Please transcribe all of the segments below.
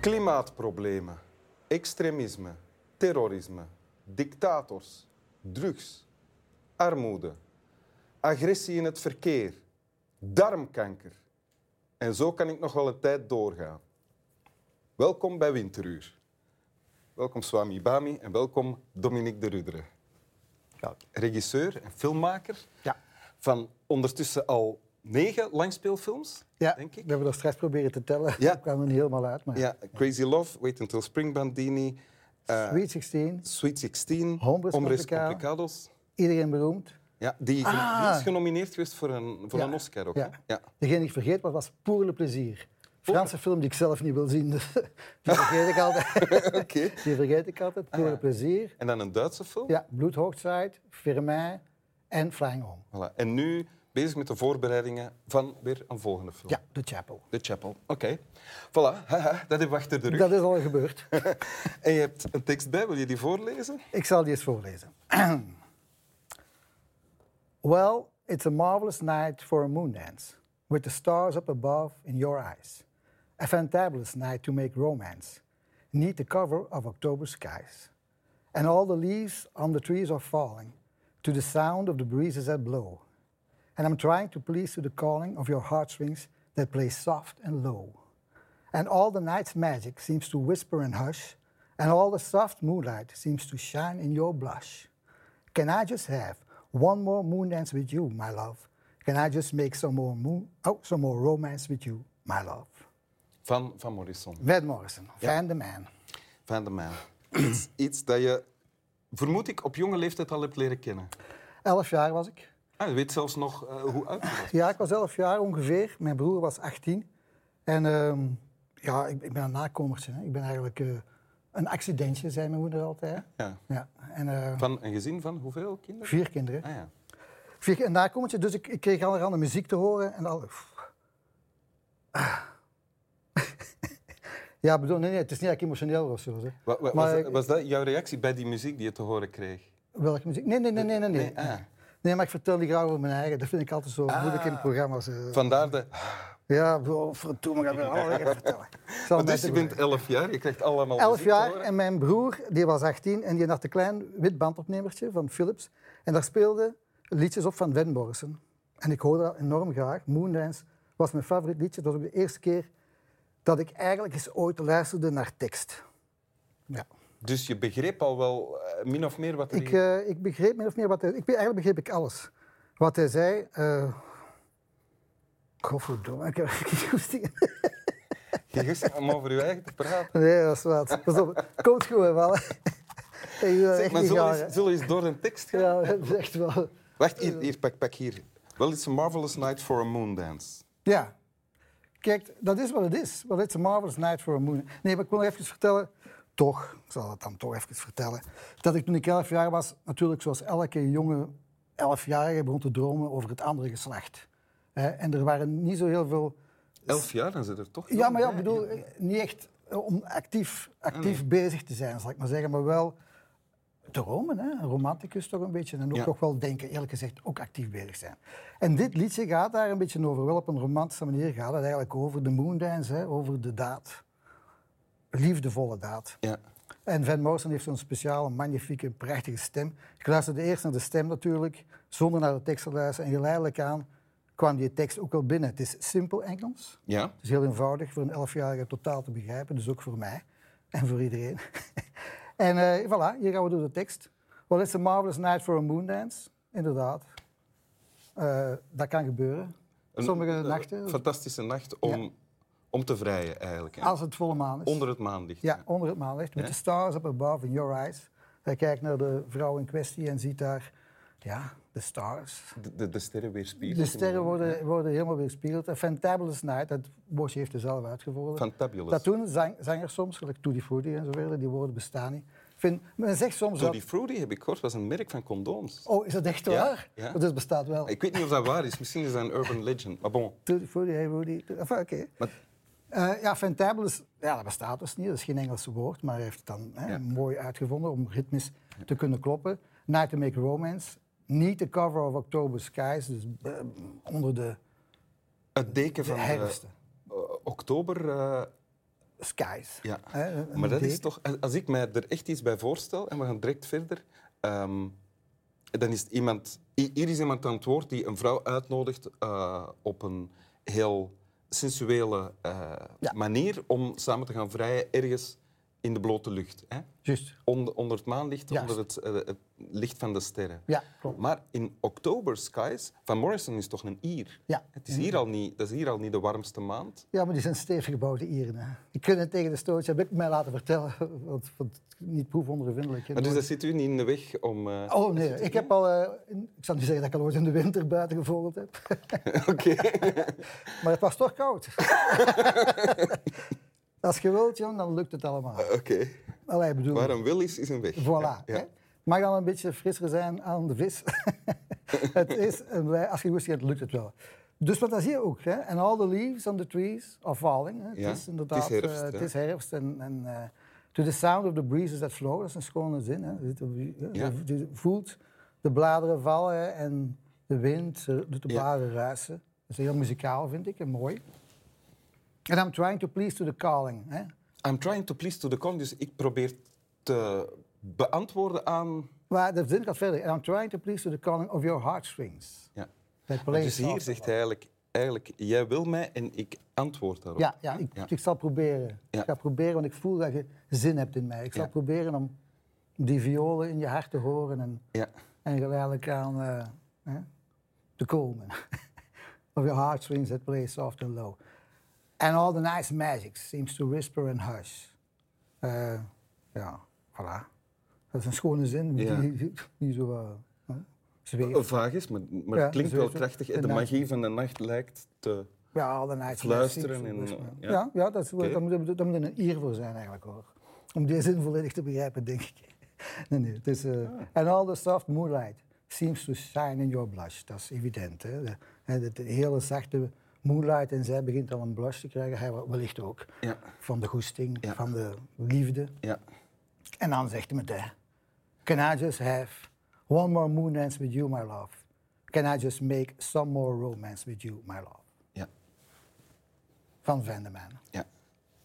Klimaatproblemen, extremisme, terrorisme, dictators, drugs, armoede, agressie in het verkeer, darmkanker. En zo kan ik nog wel een tijd doorgaan. Welkom bij Winteruur. Welkom Swami Bami en welkom Dominique de Rudere. Regisseur en filmmaker Ja. van ondertussen al negen langspeelfilms, Ja, denk ik. we hebben er straks proberen te tellen. Ja. Dat kwam er niet helemaal uit. Maar Ja, Crazy Love, Wait Until Spring Bandini, eh, Sweet 16, Sweet 16, Hombres. Complicados. iedereen beroemd. Ja, die, Ah. is genomineerd geweest voor een, voor Ja. een Oscar ook. Ja. Ja. Degene die ik vergeet was, was Pour le Plaisir. Franse film die ik zelf niet wil zien. Dus die vergeet ik altijd. Oké. Die vergeet ik altijd. Pour Ah, ja. le Plaisir. En dan een Duitse film. Ja, Bloedhoogtijd, Firmin en Flying Home. Voilà. En nu bezig met de voorbereidingen van weer een volgende film. Ja, The Chapel. The Chapel. Oké. Voilà, haha, dat hebben we achter de rug. Dat is al gebeurd. en je hebt een tekst bij, wil je die voorlezen? Ik zal die eens voorlezen. well, it's a marvelous night for a moon dance, with the stars up above in your eyes. A fantabulous night to make romance, neath the cover of October skies. And all the leaves on the trees are falling to the sound of the breezes that blow. And I'm trying to please to the calling of your heartstrings that play soft and low. And all the night's magic seems to whisper and hush, and all the soft moonlight seems to shine in your blush. Can I just have one more moon dance with you, my love? Can I just make some more moon, oh, some more romance with you, my love? Van, van Morrison. Van Morrison, Van the Man. Van de Man. iets, iets dat je, vermoed ik, op jonge leeftijd al hebt leren kennen. Elf jaar was ik. Ah, je weet zelfs nog eh, hoe oud. Ja, ik was elf jaar ongeveer. Mijn broer was 18. En ehm, ja, ik, ik ben een nakomertje. Hè. Ik ben eigenlijk eh, een accidentje, zei mijn moeder altijd. Ja. Ja. En, eh, Van een gezin van hoeveel kinderen? vier kinderen. Ah, ja. Vier, een nakomertje, dus ik, ik kreeg allerhande muziek te horen. En al... Ah. ja, bedoel, nee, nee, het is niet dat ik emotioneel was. Zo, hè. Maar was, dat, was dat jouw reactie bij die muziek die je te horen kreeg? Welke muziek? Nee, nee, nee, nee, nee. Nee, Nee, ah. Nee, maar ik vertel niet graag over mijn eigen. Dat vind ik altijd zo moeilijk in programma's. eh. Vandaar de... Ja, bedoel, verdomme, ik ga alle dingen vertellen. Maar dus het je bent elf jaar, je krijgt allemaal Elf jaar en mijn broer, die was 18 en die had een klein wit bandopnemertje van Philips. En daar speelden liedjes op van Van Morrison. En ik hoorde dat enorm graag. Moondance was mijn favoriet liedje. Dat was ook de eerste keer dat ik eigenlijk eens ooit luisterde naar tekst. Ja. Dus je begreep al wel eh, min of meer wat er... Ik, eh, ik begreep min of meer wat hij... Ik, eigenlijk begreep ik alles. Wat hij zei... eh Godverdomme, ik heb geen. Je gist om over je eigen te praten. Nee, dat is wat. Pas op, komt gewoon wel. Zeg, maar zullen we eens, door een tekst gaan? Ja, dat is echt wel... Wacht, hier, hier, pak, pak hier. Well, it's a marvelous night for a moon dance. Ja. Kijk, dat is wat het is. Well, it's a marvelous night for a moon. Nee, maar ik wil nog even vertellen, toch, ik zal het dan toch even vertellen, dat ik toen ik elf jaar was, natuurlijk zoals elke jonge elfjarige begon te dromen over het andere geslacht. Hè, en er waren niet zo heel veel... Elf jaar, dan zit er toch... Ja, maar ja, ik bedoel, eh, niet echt eh, om actief, actief bezig te zijn, zal ik maar zeggen, maar wel dromen, hè? een romanticus toch een beetje. En ook Ja. toch wel denken, eerlijk gezegd, ook actief bezig zijn. En dit liedje gaat daar een beetje over. Wel op een romantische manier gaat het eigenlijk over de moondance, hè? over de daad. Liefdevolle daad. Ja. En Van Morrison heeft zo'n speciale, magnifieke, prachtige stem. Ik luisterde eerst naar de stem natuurlijk, zonder naar de tekst te luisteren. En geleidelijk aan kwam die tekst ook wel binnen. Het is simpel Engels. Ja? Het is heel eenvoudig voor een elfjarige totaal te begrijpen, dus ook voor mij en voor iedereen. en eh, voilà, hier gaan we door de tekst. Well, it's a marvelous night for a moon dance. Inderdaad. Eh, dat kan gebeuren. Sommige een nachten, fantastische nacht om, Ja. Om te vrijen, eigenlijk. hè. als het volle maan is. Onder het maanlicht. Ja, onder het maanlicht. Met de stars up above in your eyes. Hij kijkt naar de vrouw in kwestie en ziet daar, ja, de stars. De, de, de sterren weerspiegelen. De sterren worden, worden helemaal weerspiegeld. Een fantabulous night, dat woordje heeft hij zelf uitgevonden. Fantabulous. Dat doen zang, zangers soms, gelijk Tutti Frutti en zo verder, die woorden bestaan niet. Vind, men zegt soms Tutti dat... Frutti, heb ik gehoord, was een merk van condooms. Oh, is dat echt waar? ja. Dat bestaat wel. Ik weet niet of dat waar is. Misschien is dat een urban legend. Maar bon. Tutti Frutti, hey Rudy. Enfin, Oké. Eh, ja, fantabulous, ja, dat bestaat dus niet. Dat is geen Engels woord, maar hij heeft het dan hè, Ja. mooi uitgevonden om ritmisch te kunnen kloppen. Night to Make Romance. Niet the cover of October Skies, dus eh, onder de... het deken De van de, herfsten. eh, oktober... skies. Ja, hè, maar dat is toch... Als ik mij er echt iets bij voorstel, en we gaan direct verder... ehm, dan is iemand... hi- Hier is iemand aan het woord die een vrouw uitnodigt op een heel sensuele eh, Ja. manier om samen te gaan vrijen ergens in de blote lucht. Hè? Juist. Onder, onder het maanlicht, Juist. onder het, eh, het licht van de sterren. Ja, klopt. Maar in October Skies, Van Morrison is toch een Ier? Ja. Het is hier al niet, dat is hier al niet de warmste maand. Ja, maar die zijn stevig gebouwde Ieren. Hè. Die kunnen tegen de stootje, heb ik mij laten vertellen. Want, want niet proefondervindelijk. Maar dus dat zit u niet in de weg om... eh, Oh nee, ik heb al, eh, ik zal niet zeggen dat ik al ooit in de winter buiten gevogeld heb. Oké. maar het was toch koud. Als je wilt, jong, dan lukt het allemaal. Oké. Allee, ik bedoel, Waar een wil is, is een weg. voilà. Ja. Hè. Mag dan een beetje frisser zijn aan de vis. het is een als je goesting hebt, lukt het wel. Dus wat dat zie je ook. Hè? And all the leaves on the trees are falling. Hè? Ja, Het is inderdaad het is herfst, eh, het hè. is herfst. En, en, eh, to the sound of the breezes that flow, dat is een schone zin. Hè? Je- Ja. Voelt de bladeren vallen en de wind doet de Ja. bladeren ruisen. Dat is heel muzikaal, vind ik, en mooi. And I'm trying to please to the calling. Hè? I'm trying to please to the con, dus ik probeer te beantwoorden aan... Maar de zin gaat verder. And I'm trying to please to the calling of your heartstrings. Ja. Dus hier zegt hij eigenlijk, eigenlijk, jij wil mij en ik antwoord daarop. Ja, ja, ik, Ja. ik zal proberen. Ja. Ik ga proberen, want ik voel dat je zin hebt in mij. Ik zal Ja. proberen om die violen in je hart te horen en, Ja. en geleidelijk aan eh, hè, te komen. of your heartstrings that play soft and low. And all the nice magic seems to whisper and hush. Eh, ja, voilà. Dat is een schone zin Ja. die, zo uh, zweeft. Vaag is, maar, maar Ja, het klinkt wel krachtig. De de magie van de nacht lijkt te... Ja, all the night Fluisteren en, eh, ja. ja, ja dat is, daar, moet, daar moet een ier voor zijn eigenlijk hoor. Om die zin volledig te begrijpen, denk ik. nee, nee, het is... eh, Ah. And all the soft moonlight seems to shine in your blush. Dat is evident. Hè? De, hè, de, de hele zachte moonlight en zij begint al een blush te krijgen. Hij wel- wellicht ook. Ja. Van de goesting, Ja. van de liefde. Ja. En dan zegt hij meteen... Can I just have one more moon dance with you, my love? Can I just make some more romance with you, my love? Ja. Van Vendeman. ja.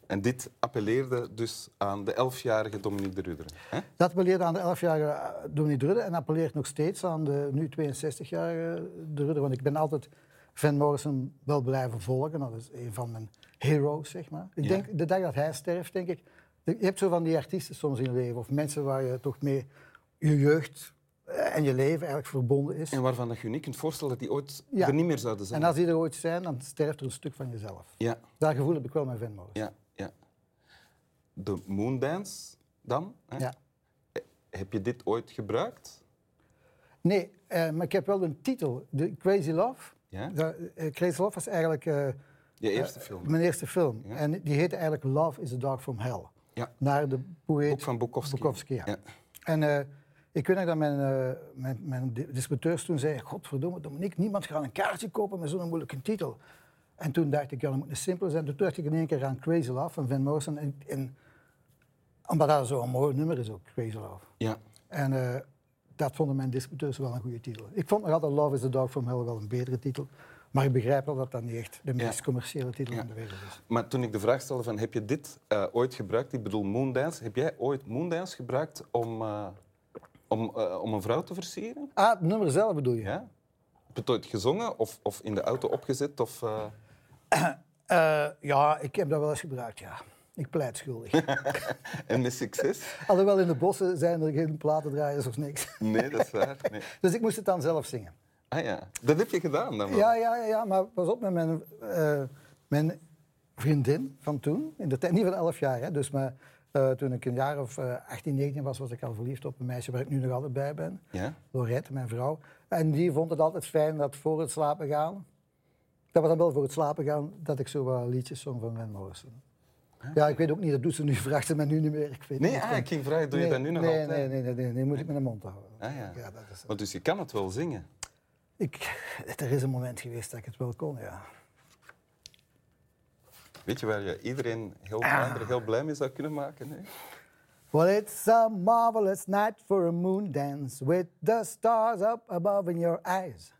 En dit appelleerde dus aan de elfjarige Dominique de. Hè? Dat appelleerde aan de 11-jarige eh, Dominique de Rudder en appelleert nog steeds aan de nu 62-jarige de Rudder. Want ik ben altijd Van Morrison wel blijven volgen. Dat is een van mijn heroes, zeg maar. Ik Ja. denk, de dag dat hij sterft, denk ik... Je hebt zo van die artiesten soms in je leven, of mensen waar je toch mee je jeugd eh, en je leven eigenlijk verbonden is. En waarvan dat je niet kunt voorstellen dat die ooit Ja. er niet meer zouden zijn. En als die er ooit zijn, dan sterft er een stuk van jezelf. Ja, Dat gevoel heb ik wel met Van Morrison. ja, ja. De Moondance dan? Hè? Ja. Heb je dit ooit gebruikt? Nee, eh, maar ik heb wel een titel. De Crazy Love. Ja? Dat, eh, Crazy Love was eigenlijk... eh, Je eerste Eh, film? Mijn eerste film. Ja. En die heette eigenlijk Love is a Dog from Hell. Ja. Naar de poëet Boek van Bukowski. Bukowski, ja. En eh, ik weet nog dat mijn, eh, mijn, mijn di- distributeurs toen zeiden... Godverdomme, Dominique, niemand gaat een kaartje kopen met zo'n moeilijke titel. En toen dacht ik, ja, dat moet een simpel zijn. Toen dacht ik in één keer aan Crazy Love van Van Morrison. En, en, omdat dat zo'n mooi nummer is ook, Crazy Love. Ja. En eh, dat vonden mijn distributeurs wel een goede titel. Ik vond nog altijd Love is a Dog from Hell wel een betere titel. Maar ik begrijp wel dat dat niet echt de meest Ja. commerciële titel Ja. van de wereld is. Maar toen ik de vraag stelde van heb je dit eh, ooit gebruikt, ik bedoel Moondance, heb jij ooit Moondance gebruikt om, eh, om, eh, om een vrouw te versieren? Ah, het nummer zelf bedoel je? Ja? Heb je het ooit gezongen of, of in de auto opgezet? Of, ja, ik heb dat wel eens gebruikt, ja. Ik pleit schuldig. En met succes? Alhoewel in de bossen zijn er geen platendraaiers of niks. Nee, dat is waar. Nee. Dus ik moest het dan zelf zingen. Ah ja, dat heb je gedaan dan wel? Ja, ja, ja, ja maar pas op met mijn, eh, mijn vriendin van toen. In de tijd, niet van 11 jaar, hè, dus maar, eh, toen ik een jaar of eh 18, 19 was, was ik al verliefd op een meisje waar ik nu nog altijd bij ben. Ja? Lorette, mijn vrouw. En die vond het altijd fijn dat voor het slapen gaan, dat was dan wel voor het slapen gaan, dat ik zo wat liedjes zong van Van Morrison. Ja, ik weet ook niet, dat doet ze nu, vraagt ze mij nu niet meer. Ik weet Nee, niet. ah, ik ging vragen, doe je dat nu nog nee, altijd? Nee, nee, nee, nee, nee, moet ik met de mond houden. Ah, ja. ja dat is, Maar dus je kan het wel zingen? ik, er is een moment geweest dat ik het wel kon, ja. Weet je waar je iedereen heel, Ah. heel blij mee zou kunnen maken? Hè? Well, it's a marvelous night for a moon dance with the stars up above in your eyes.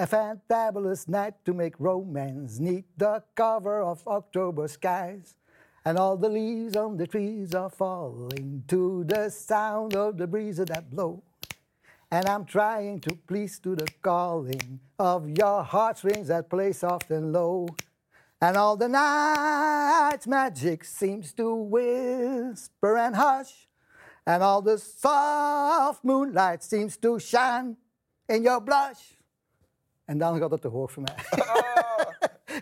A fantabulous night to make romance neath the cover of October skies. And all the leaves on the trees are falling to the sound of the breezes that blow. And I'm trying to please to the calling of your heartstrings that play soft and low. And all the night's magic seems to whisper and hush. And all the soft moonlight seems to shine in your blush. En dan gaat het te hoog voor mij.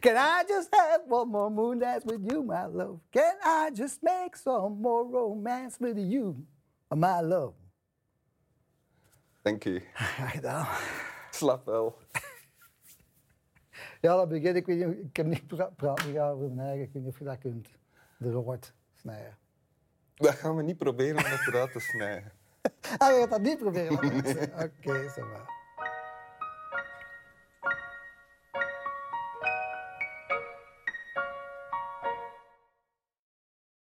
Can I just have one more moon dance with you, my love? Can I just make some more romance with you, my love? Dank u. Graag gedaan. Slap wel. Ja, dat begin ik. Weet niet, ik heb niet pra praten gaan over mijn eigen. Ik weet niet of je dat kunt eruit snijden. Dat gaan we niet proberen om het eruit te snijden. Ah, je gaat dat niet proberen? Oké, okay, zo maar.